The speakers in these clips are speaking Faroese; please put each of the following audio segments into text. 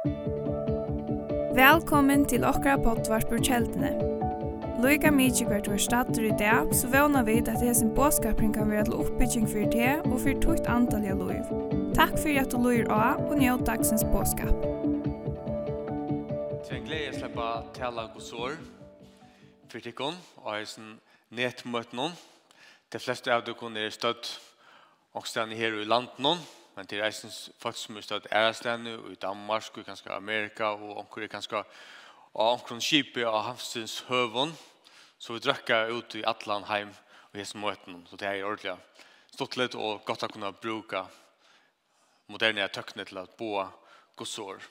Velkommen til okra potvart på kjeldene. Loika mykje hvert var stater i dag, så vana vi at det hesen båskapring kan være til oppbygging for det og for tukt antall av loiv. Takk for at du loir av og njød dagsens båskap. Det er en glede jeg slipper å tale gos år for tikkun og jeg sånn hesen noen. De fleste av dere er støtt og stedet her i landet noen men det er eisen folk som er stått ærestene i Danmark og kanskje Amerika og omkring er kanskje og omkring kipet av Hamstens høvån så vi drøkker ut i Atlan heim og hese møten så det er ordentlig stått litt og godt å kunne bruke moderne tøkne til å bo godsår.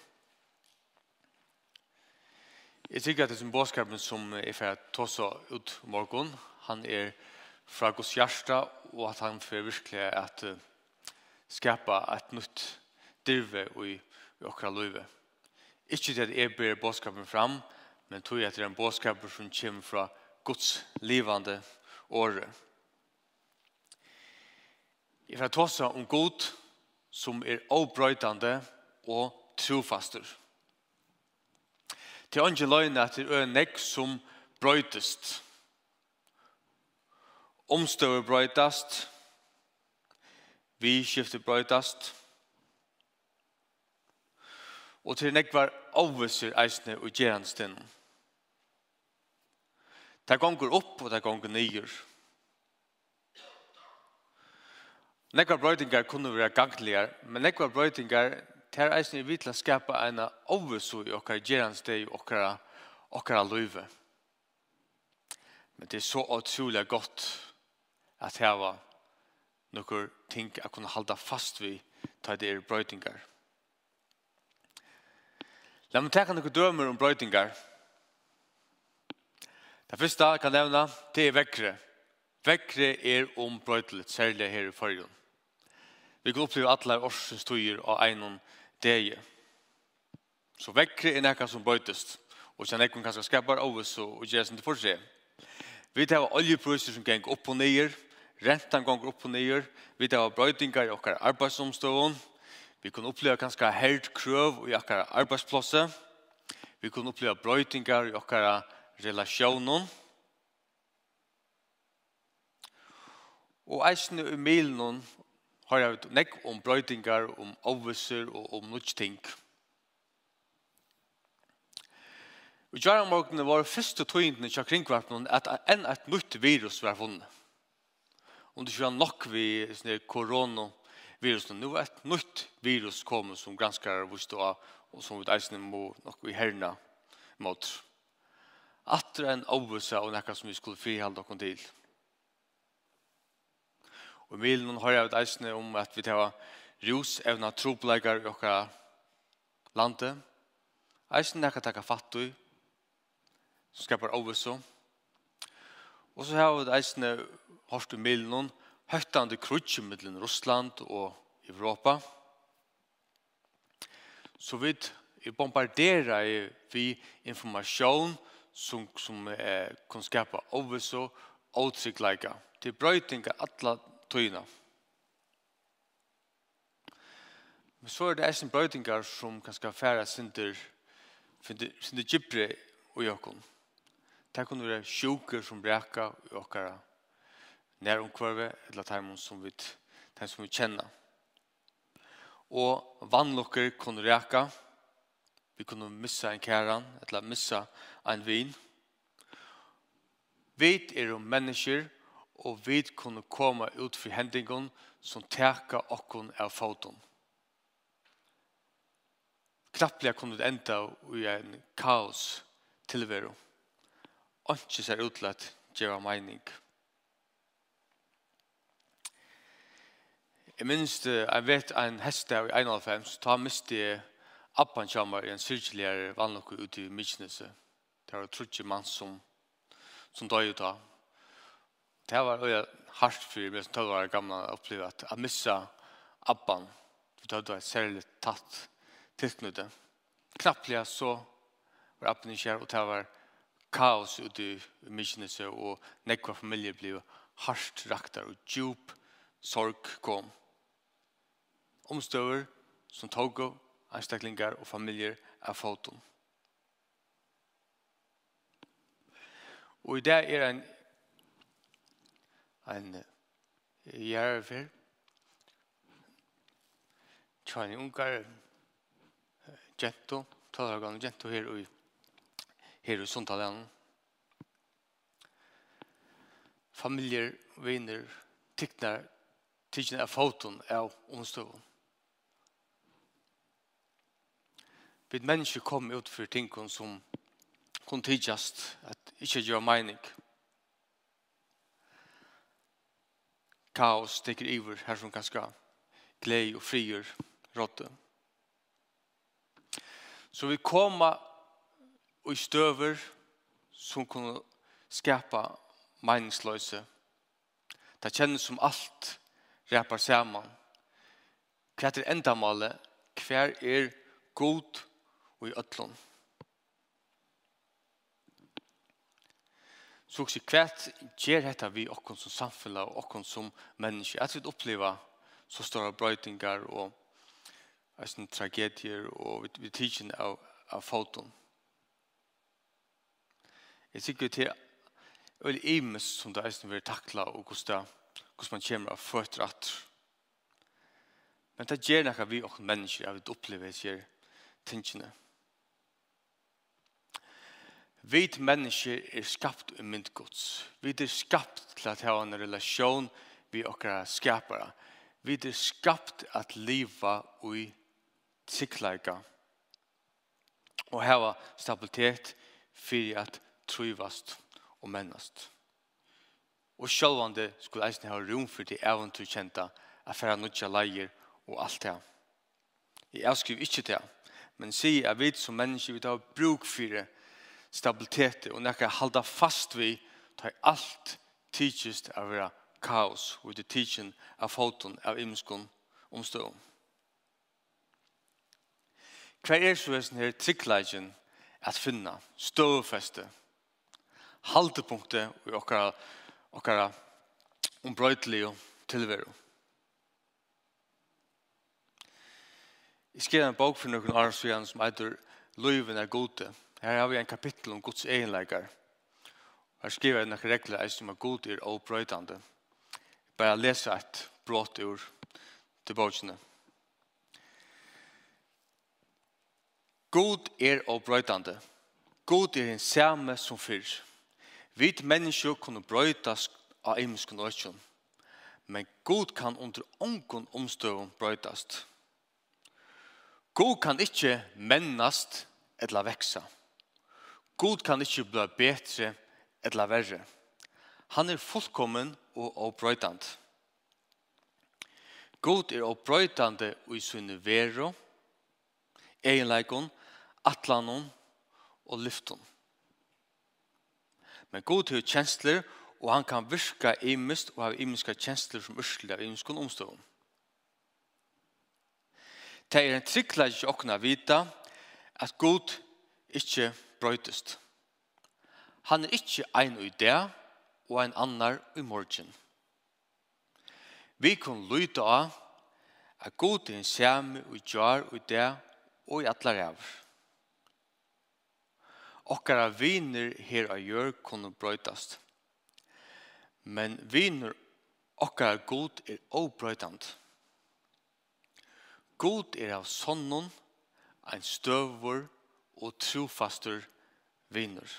Jeg tykker at det som båtskapen som er fra Tosa ut morgen, han er fra Guds hjärsta og at han får virkelig at uh, skapa et nytt dirve i, i okra løyve. Ikke til at jeg ber båtskapen fram, men tog at det er en båtskap som kommer fra Guds livande åre. Jeg får ta seg om god som er avbrøytande og trofaster. Til andre løgnet at det er en nekk som brøytest. Omstøver brøytast, Vi skifter brøytast. Og til nekvar avviser eisne og gjerandstinn. Det gonger opp og det gonger nyer. Nekvar brøytingar kunne være gangligar, men nekvar brøytingar ter eisne til å skapa en avvisu i okkar gjerandsteg og okkara, okkara løyve. Men det er så utrolig godt at var noen ting jeg kunne halda fast vi ta det er brøytingar. La meg teka noen dømer om brøytingar. Det første jeg kan nevna, det er vekkere. Vekkere er om ombrøyteligt, særlig her i fargen. Vi kan oppleve alle årsens tøyer og egnom deg. Så vekkere er nekka som brøytest. Og sen ekon kanskje skapar av oss og gjør sin til for seg. Vi tar oljepriser som geng opp og nyer, rentan gonger upp og nyer, vi har brøydingar i okkar arbeidsomstående, vi kan oppleva kanskje held krøv i okkar arbeidsplasset, vi kan oppleva brøydingar i okkar relasjonen, og eisne i milen har jeg nekk om brøydingar, om avviser og om nudgting. Og gjerne morgenen var første tøyndene til kringvarpen at enn et nytt virus var funnet om det ikke var nok vi sånne koronavirusen. Nå er et nytt virus kommet som granskere visste av, og som vi eisen må nok i herna mot. Atter en avvisa og nekka som vi skulle frihalde okkur til. Og i milen har jeg et om at vi tar rus evna tropleikar i okkar landet. Eisen nekka takka i, som skapar avvisa. Og så har vi et eisen hårst i milen, høytande krutje mellom Russland og Europa. Så vi er bombardera vi informasjon som, som eh, kan skapa overvis og åtsiktleika til brøytinga atla tøyna. Men så er det eisen brøytingar som kan skal færa sinter sinter gypre og jokkon. Det kan være sjuker som breka og okkara næromkvarve, eller termen som vi, termen som vi kjenner. Og vannlokker kunne reka, vi kunne missa en kæran, eller missa en vin. Vi er jo mennesker, og vi kunne komme ut for hendingen som teka okkon av foton. Knapplega kunne det enda i en kaos tilvero. Ikke ser utlatt gjøre meining. Jeg minns det, jeg vet en hest der i 91, ta miste jeg appan kommer i en syrkeligere vannlokke ute i Mykineset. Det var trutje mann som, som døg ut av. Det var øye hardt for meg som tøv var gamle å oppleve at jeg missa appan. Det var et særlig tatt tilknyttet. Knapplega så var appen ikke her, og det var kaos ute i Mykineset, og nekva familier ble hardt raktar og djup sorg kom omstøver som togo, ansteklingar og familjer av foton. Og i det er en en jærfer tjani ungar gento, talargan gento her i her i sundtalen Familjer, viner, tiknar, tiknar av foton av omstøvun. vi mennesker kom ut för ting som kon tidjast att ikke gjør mening. Kaos stikker iver här som ganska glej och frier rådde. Så vi koma och stöver som kunde skapa meningsløse. Det kjennes som allt räpar samman. Hva er endamålet? Hva er god og i ødlån. Så også hvert gjør dette vi okken som samfunnet og okken som menneske. At vi opplever så store brøytinger og sånn tragedier og vi tidsen av, av foton. Jeg sikker til veldig imes som det er som vi takla og hvordan, hvordan man kommer av føtter at. Men det gjør noe vi okken mennesker at vi opplever sier tingene. Vi mennesker er skapt i mynd gods. Vi er skapt til at ha en relasjon vi okkara skapare. Vi er skapt at liva ui tikkleika og hava stabilitet fyrir at truvast og mennast. Og sjálvande skulle eisen ha rom for til eventu kjenta at færa nutja leir og alt det. Jeg skriver ikkje det, men sier at vi som mennesker vi tar bruk fyrir stabilitet og nekka halda fast vi ta alt tidsist av vera kaos og det tidsin av foton av imskon omstånd. Hva er så er her tryggleggen at finna støvfeste, haldepunktet i okkara, okkara ombrøytelige tilveru. Jeg skrev en bok for noen år siden som heter Løyven er gode, Her har vi en kapittel om Guds egenleikar. Her skriver jeg noen regler som er god er og. Bare lese et brått ur til bøkene. God er og. God er en samme som fyrr. Vi mennesker kunne brøytas av imensken økjen. Men God kan under ånken omstøvun brøytast. God kan ikkje mennast eller veksa. God kan ikke bli betre eller verre. Han er fullkommen og opprøytand. God er opprøytande i sunne vero, egenleikon, atlanon og lyfton. Men God har kjensler, og han kan virka imist og ha imiska kjensler som urslig av imiskon omstånd. Det er en tryggleik ikke okna vita at God ikke brøytest. Han er ikke ein i det, og ein annar i morgen. Vi kan lyde av at god er en samme og gjør og det og i atler av. Okkara viner her av gjør kunne brøytast. Men viner okkara god er obrøytant. God er av sonnen, ein støvor og trofastur vinner.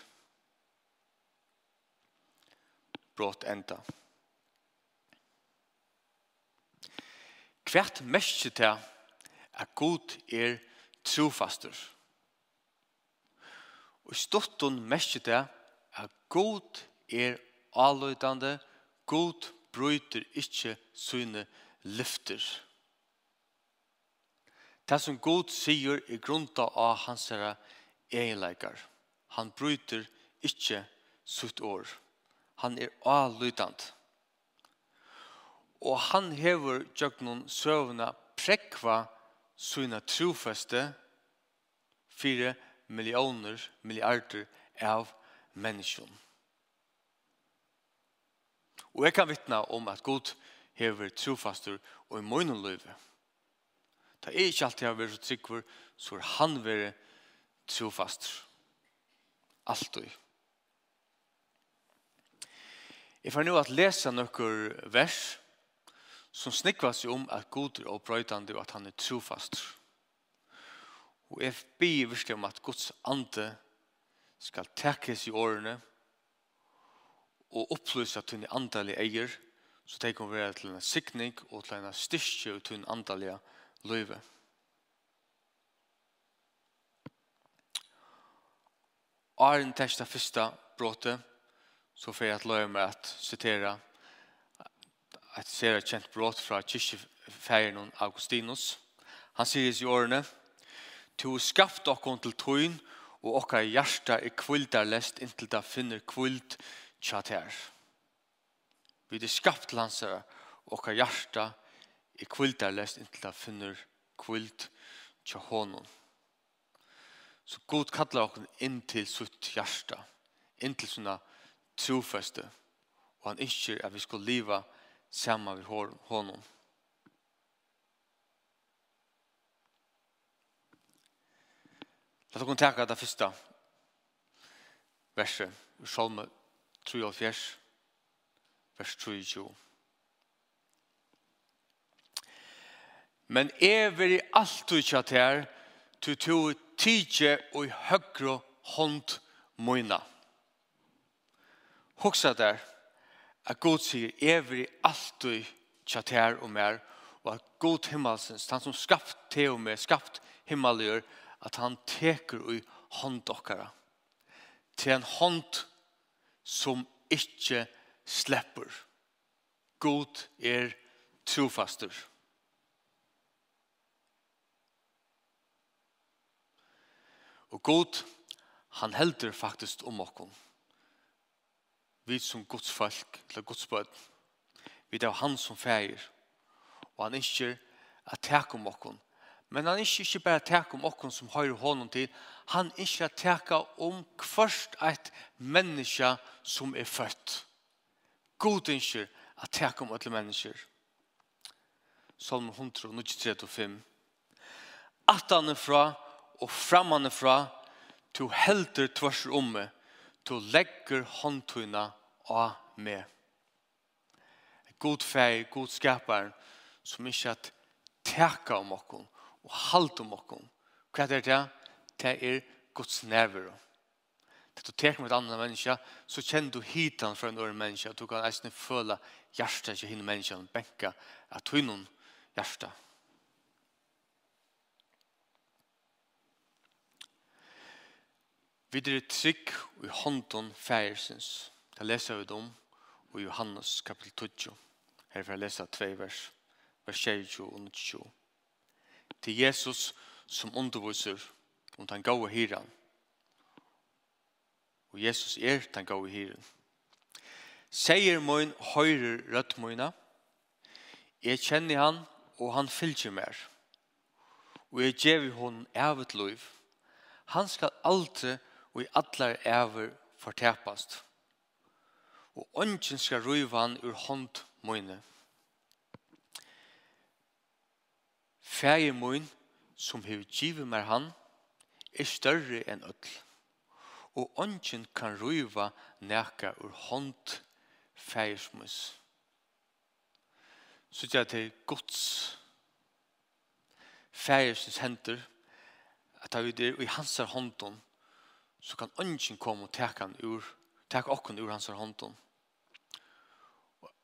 Brått enda. Hvert mest til at god er trofastur. Og stottun mest til at god er alløydande, god bryter ikkje sine lyfter. Det som god sier i grunta av hans herre egenleikar. Han bryter ikkje sutt år. Han er avlydant. Og han hever gjøgnon søvna prekva sina trofeste fire millioner, milliarder av menneskjon. Og jeg kan vittna om at god hever trofastur og i munnen løyve. Det er ikke alltid jeg har så trygg så er han vært trofast. Altid. Jeg får nå at lese noen vers som snikker seg om at god er opprøytende og at han er trofast. Og jeg byr virkelig om at Guds ande skal tekkes i årene og opplyse at hun er andalig eier, så tenker hun være til en sikning og til en styrke og til en andelig eier løyve. Arjen testa fyrsta bråte, så får jeg løye med at citera et sera kjent bråt fra kyrkjefeiren Augustinus. Han sier i årene, «Tu skapt okkon til tøyn, og okkar hjarta er kvildarlest inntil da finner kvild tjatær. Vi er skapt til hans og okkar hjarta er i kvilt er lest inntil da finner kvilt til honom. Så god kallar okken inn til sutt hjärsta, inn til sånne trofeste, og han ikke at vi skal liva saman vi honom. La oss teka det første verset, Salme 3, vers 3 men evig alt du kjatt her, til to tidje og i høyre hånd møyna. Hoksa der, at God sier evig alt du kjatt her og mer, og at God himmelsens, han som skapt te og mer, skapt himmelgjør, at han teker og i hånd okkara. Til en hånd som ikke slepper. God er trofastur. Og god, han helder faktisk om okken. Vi som Guds folk, eller Guds bød, vi er han som feir. Og han ønsker at tek om okken. Men han ikke ikke bare teke om okken som høyre hånden til, han ikke at teke om først et menneske som er født. God ønsker at teke om alle mennesker. Salm 135. At han er fra og framanifra, to helter tvers om meg, to legger håndtøyna av meg. God feg, god skapar, som ikke at teka om okkon og halt om okkom. Hva er det? Det er Guds nerver. Det du teker med et annet menneske, så kjenner du hitan for en øren menneske, og du kan eisne føle hjertet til henne menneske, og benka at hun hjertet. Vi er trygg i hånden færesens. Det leser vi dem i Johannes kapitel 12. Her får jeg lese tve vers. Vers 22 og 22. Til Jesus som underviser om den gode hyren. Og Jesus er den gode hyren. Seier moin høyre rødt moina. Jeg kjenner han, og han fylger mer. Og jeg gjør hon evet liv. Han skal alltid og i allar æver fortepast. Og ånden skal røyva han ur hånd mine. Fæger min, som hever givet meg han, er større enn ødel. Og ånden kan røyva næka ur hånd fægersmus. Så det er til gods fægersens henter, at vi er i hans hånden, så kan ønsken komme og teke han ur, teke okken ur hans hånden.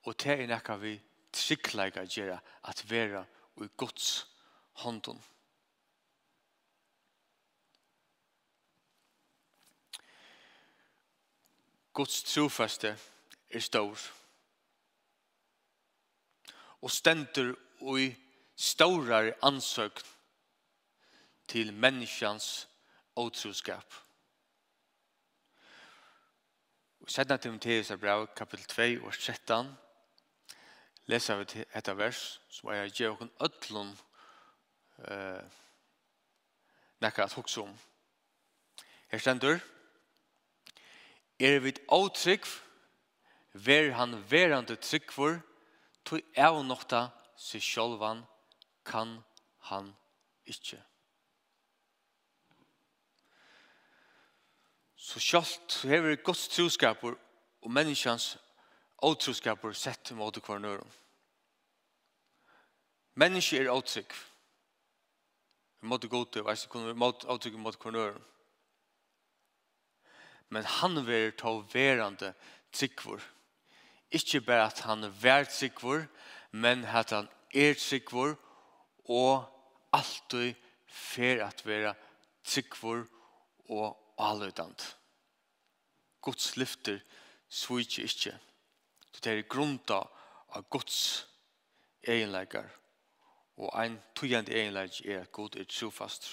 Og det er nekka vi tryggleika gjerra at vera i gods hånden. Guds trofaste er stor. Og stendur i staurar ansøk til menneskjans otroskap. Og sætna Timotheus er brev, kapitel 2, vers 13, lesa vi til etter vers, som er gjer okkur öllum eh, nekka at hugsa om. Her stendur, er vi åtrygg, ver han verande tryggvor, tog av nokta, seg sjolvan, kan han ikkje. så kjalt hever Guds troskaper og menneskjans åtroskaper sett mot hver nøren. Menneske er åtrykk. Vi måtte gå til, og vi måtte åtrykk mot hver nøren. Men han vil ta verande tryggvor. Ikke bare at han vær tryggvor, men at han er tryggvor og alltid fer at være tryggvor og avløydant. Guds lyfter svitje ikkje. Det er grunda av Guds egenleikar. Og ein tujande egenleik er at Gud er trofast.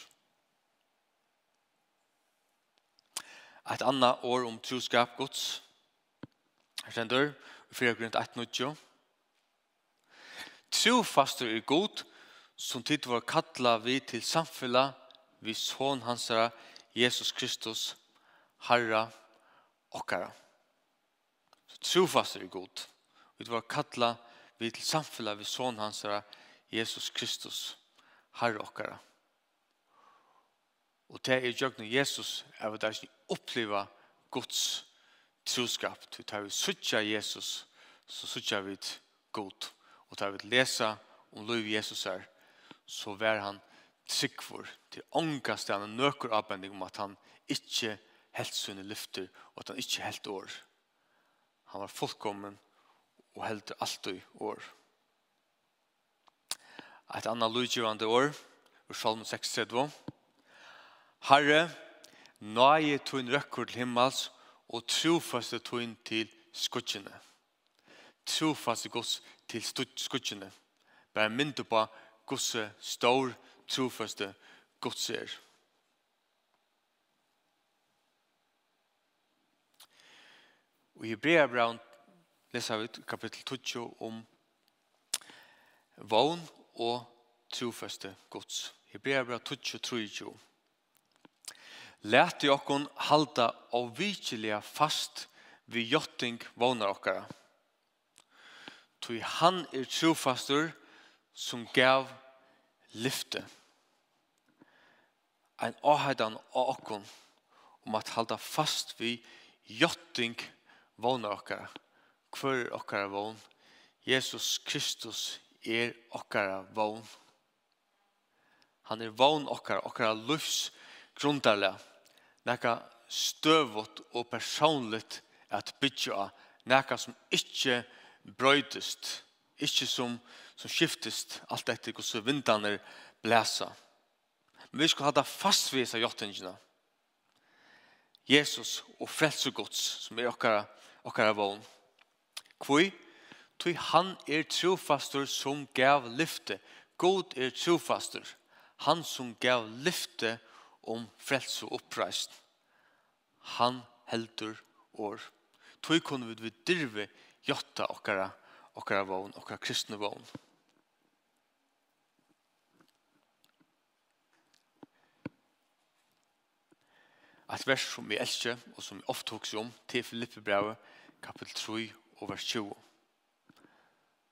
Et anna år om troskap Guds. Her stender, 4 grunn 1.90. Trofastur er god, som tid var kattla vi til samfella, vi sån hansara, Jesus Kristus, Herra okkara. Så trofast er god. Vi var kattla vi til samfunnet vi sån hans Jesus Kristus, Herra okkara. Og det er jøgnet Jesus er vi der oppleva Guds troskap. Vi tar vi suttja Jesus, så suttja vi god. Og tar vi lesa om lov Jesus er, så vær han tryggvor til ångast han nøkker avbending om at han ikke helt sunne lyfter og at han ikke helt år. Han var fullkommen og helt alltid år. Et annet lydgjørende år, ur Salm 6.32. Herre, nøye tog røkker til himmels og trofaste tog til skudgjene. Trofaste gods til skudgjene. Bare mynd på gosse stor skudgjene trofaste Gud ser. Og i Hebrea Brown leser vi kapittel 20 om vogn og trofaste Guds. Hebrea Brown 20, 23. Læt i okkon halda og vikiliga fast vi jotting vånar okkara. Tui han er trofastur som gav lyfte. Lyfte en avhøydan av okken om at halda fast vi jotting vågnar okkara. Hvor er okkara vågn? Jesus Kristus er okkara vågn. Han er vågn okkara, okkara livs grundarlega. Nekka støvot og personligt at bytja av nekka som ikkje brøydest, ikkje som, som skiftest alt etter hvordan vindaner blæsa. Nekka Men vi skal halda fast ved seg. Jesus og frelse gods, som er okkara, okkara vogn. Kvoi, tog han er trofastur som gav lyfte. God er trofastur. Han som gav lyfte om frelse og oppreist. Han heldur år. Tog kunne vi dirve jotta okkara, okkara vogn, okkara kristne vogn. Et vers som vi elsker, og som vi ofte hokser om, til Filippebrevet, kapitel 3 og vers 20.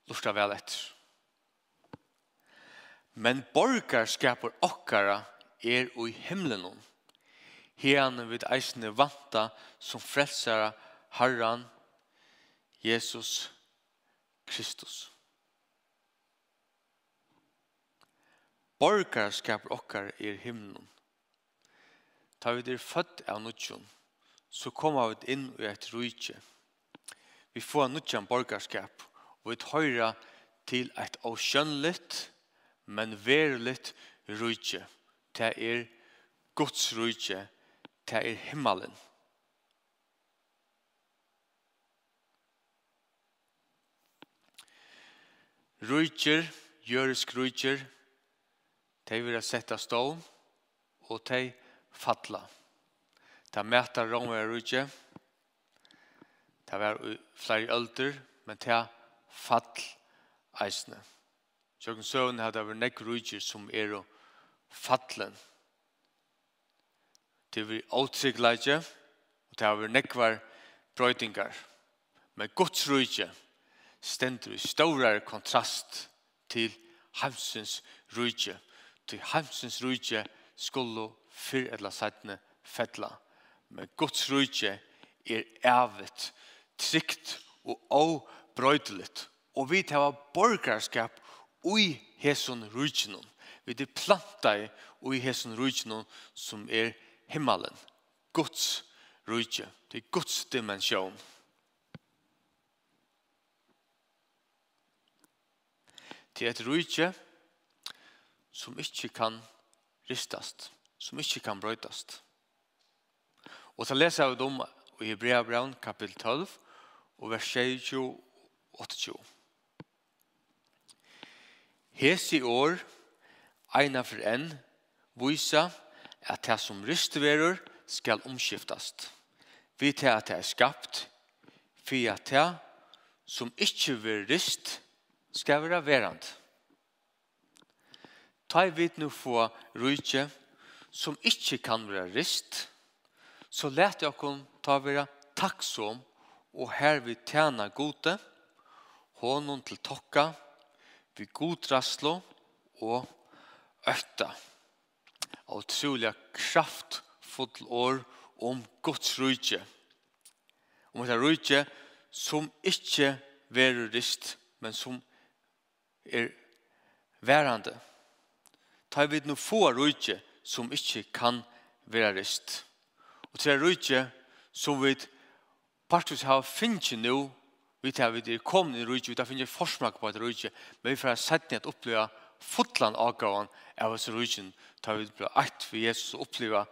Lortet vel etter. Men borgarskaper okkara er i himmelen. Heran vid eisne vanta som frelsara Herran Jesus Kristus. Borgarskaper okkara er i himmelen Ta vi er født av nutjon, så kommer vi inn i et rujtje. Vi får nutjon borgarskap, og vi høyre til et avskjønnligt, men verligt rujtje. Det er Guds rujtje, det er himmelen. Rujtjer, jørisk rujtjer, de vil av stål, og de fatla. Ta mæta romer rúge. Ta var flere ølder, men det fall eisne. Sjøkken søvn hadde vært nekk rúger som er og fallen. Det var åtryggleidje, og det har nekvar brøytingar. Men Guds rúge stendur i stórare kontrast til hamsens rúge. Til heimsins rúge skulle fyr eller sættene fettla. Men Guds rujtje er evet, trygt og avbrøydeligt. Og vi tar borgarskap ui hesson rujtjenon. Vi er planta ui hesson rujtjenon som er himmelen. Guds rujtje. Det er Guds dimensjon. Det er et rujtje som ikke kan ristast som ikke kan brøytast. Og så leser vi dem i Hebrea Brown kapitel 12 og vers 28. Hesi år, eina for enn, vise at det som rystverur skal omskiftast. Vi tar at det er skapt, for at det som ikke vil ryst skal være verand. Ta i vidt nu få rydtje, som ikke kan være rist, så let jeg kom ta være takksom og her vi tjene gode, hånden til tokka, vi god rasslo og økta. Og kraft kraftfull år om Guds rydje. Om et rydje som ikke verer rist, men som er værende. Tar vi no få rydje, som ikke kan være rist. Og til det rydde som vi partus har finnet nå, vi tar vi det kom i rydde, vi tar finnet forsmak på et rydde, men vi får sett ned oppleve fotland avgaven av oss rydde, tar vi det akt for Jesus og oppleve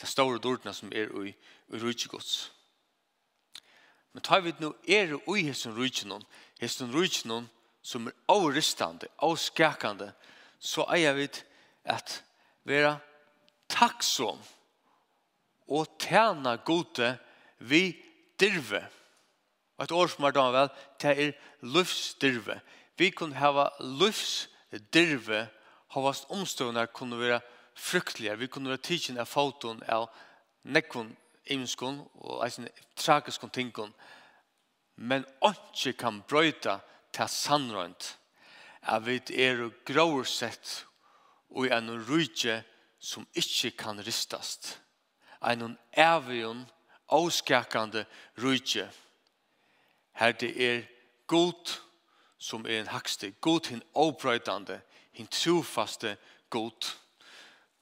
de store dårdene som er i, i rydde gods. Men tar vi det nå er i hessen rydde noen, hessen rydde noen som er avristande, avskakande, så eier vi at vera takksom og tjena gode vi dirve. Og et år som er da vel, det er løftsdirve. Vi kunne hava løftsdirve, havast omstående kunne være fryktelige. Vi kunne være tidsen av foton av nekkon imenskon og eisen tragiskon tingon. Men ikke kan brøyta til sannrønt at vi er gråsett og i en rydje som ikke kan ristast. En evigen, avskakande rydje. Her det er god som er en hakste, god hin avbrøydande, hin trofaste god.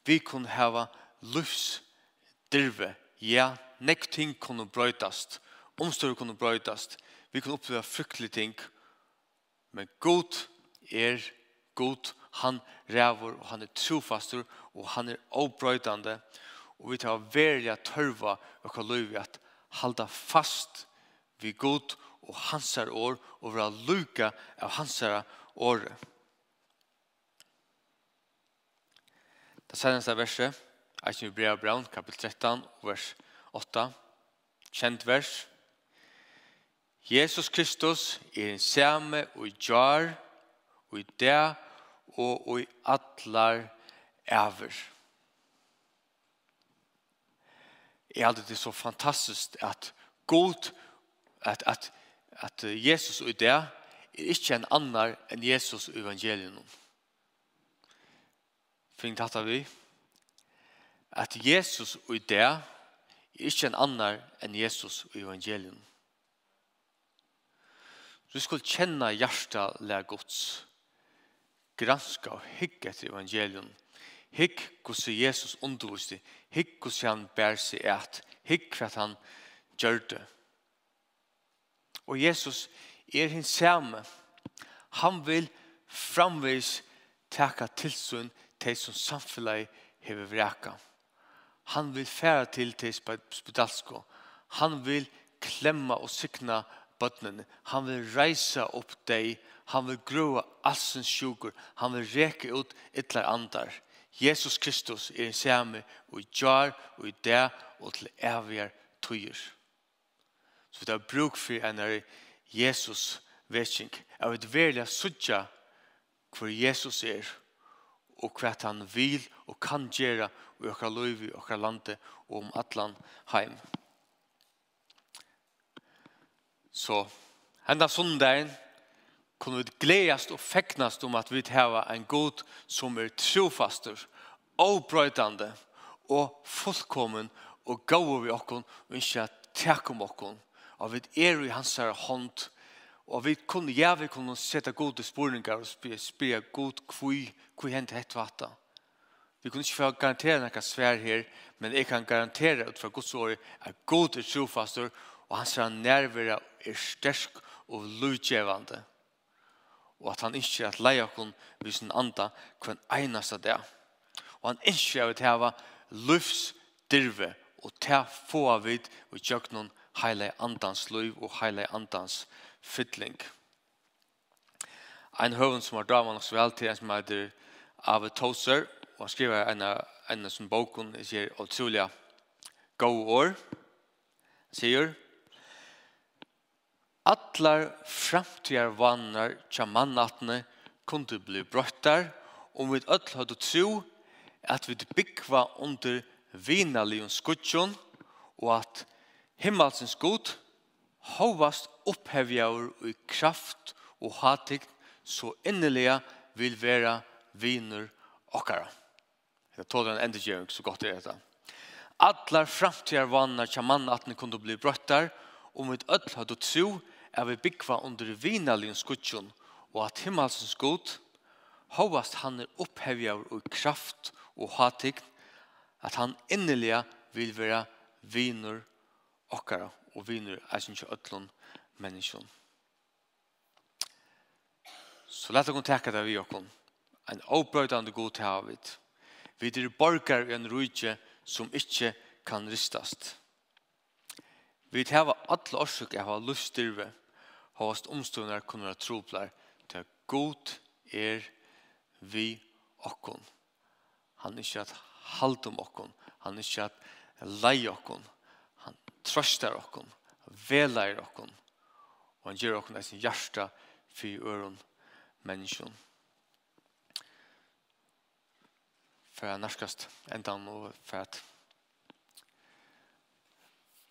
Vi kunne hava lufs dirve, ja, nek ting kunne brøydast, omstår kunne brøydast, vi kunne oppleva fryktelig ting, men god er god han rävor og han er trofastur og han er obröjtande og vi tar verja tørva og och løyvi at halda fast vi god og hansar år og vera luka av hansar år. Det senaste verset är i Brea Brown, kapitel 13, vers 8. Kjent vers. Jesus Kristus er en samme og jar og i det og i atlar æver. Jeg hadde det så fantastisk at god, at, at, at Jesus og det er ikke en annar enn Jesus og evangelien. Fing tatt av vi. At Jesus og det er ikke en annar enn Jesus og evangelien. Du skulle kjenne hjertet lær gods granska og hygg etter evangelion. Hygg hos Jesus underviste. Hygg hos han bær seg et. Hygg hva han gjør det. Og Jesus er hans samme. Han vil framvis taka tilsyn til som samfunnet hever vreka. Han vil færa til til spedalsko. Han vil klemma og sikna bøttene. Han vil reisa opp deg og Han vil grua allsens sjukur. Han vil reka ut ytlar andar. Jesus Kristus er en samme og i jar og i det og til evigjar tøyer. Så vi har bruk for en av Jesus vetsing. Jeg vil velja sutja hvor Jesus er og hva han vil og kan gjøre i okra løyvi, okra lande og om atlan heim. Så henda sundagen kunne vi gledast og feknast om at vi hava en god som er trofaster, avbrøydande og fullkommen og gau vi okkon og ikke takk om okkon. Og vi er i hans her hånd og vi kunne, ja, vi kunne sette gode spurningar og spyrja god kvui, kvui hent hett vatta. Vi kunne ikke få garantera nekka svær her, men jeg kan garantera ut fra Guds året at god er trofaster og hans her nærvera er stersk og lujtjevande og at han ikke at leie okken vi sin anda hver eneste dag. Og han ikke at hava løvs dirve og ta få av vid og gjøknon heile andans liv og heile andans fytling. Ein høven som har drama nok så vel til en som heter Ave Toser, og han skriver en av en som boken sier utrolig gode år. Han sier, Allar framtidar vannar tja mannatne kunde bli brottar om vi öll hadde tro at vi byggva under vinalion skutjon og at himmelsens god hovast opphevjaur i kraft og hatig så innelega vil vera viner okkara. Jeg tål en endegjøring så godt er det. Allar framtidar vannar tja mannatne kunde bli brottar om vi öll hadde tro er vi byggva under vinalien skutjon og at himmelsens god hovast han er opphevjar og kraft og hatign at han innelige vil vera viner okkara og viner er sin ötlun menneskjon. Så lett okon teka det vi okon. En oppbrøydande god til havet. Vi er borgar i en rujtje som ikkje kan ristast. Vi hava alle årsøk av luststyrve Håst omstående kunne være troplar til at god er vi okkon. Han er ikke at halde om okkon. Han er ikke at leie okkon. Han trøster okkon. Veleier okkon. Og han gjør okkon eisen hjärsta for øren menneskjon. For jeg nærskast enda og for at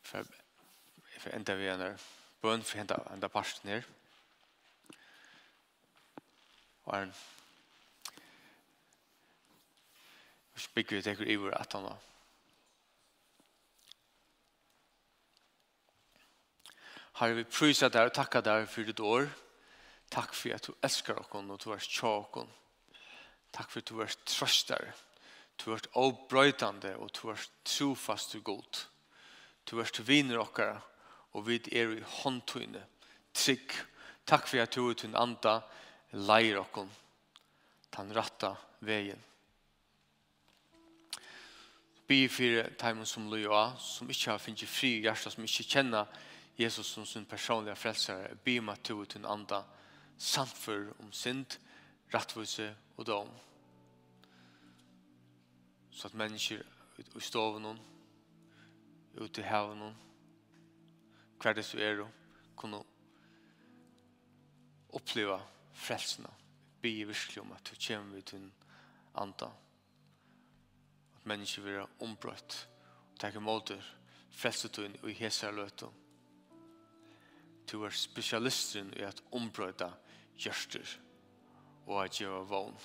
for enda vi er bøn for henne enda parten her. Og han bygger vi teker iver at han Herre, vi pryser deg og takker deg for ditt år. Takk for at du elskar oss og du er tjåk oss. Takk for at du er trøster. Du er avbrøytande og du er trofast og god. Du er vinner okkara og vi er i håndtøyne, trygg. Takk for at du er til anda, leir okken, Tan ratta veien. Be for timen som loja, som ikke har finnet fri i hjertet, som ikke kjenner Jesus som sin personlige frelsere. Be om at du er til en anda, samfør om synd, rattvise og dom. Så at mennesker i stoven, ute i haven, hver det så er å kunne oppleve frelsene. Be i virkelig om at du kommer ved din anda. At mennesker vil være ombrøtt og takke måter du inn i hese løte. Du er spesialisten i at ombrøyta gjørster og at gjøre vogn.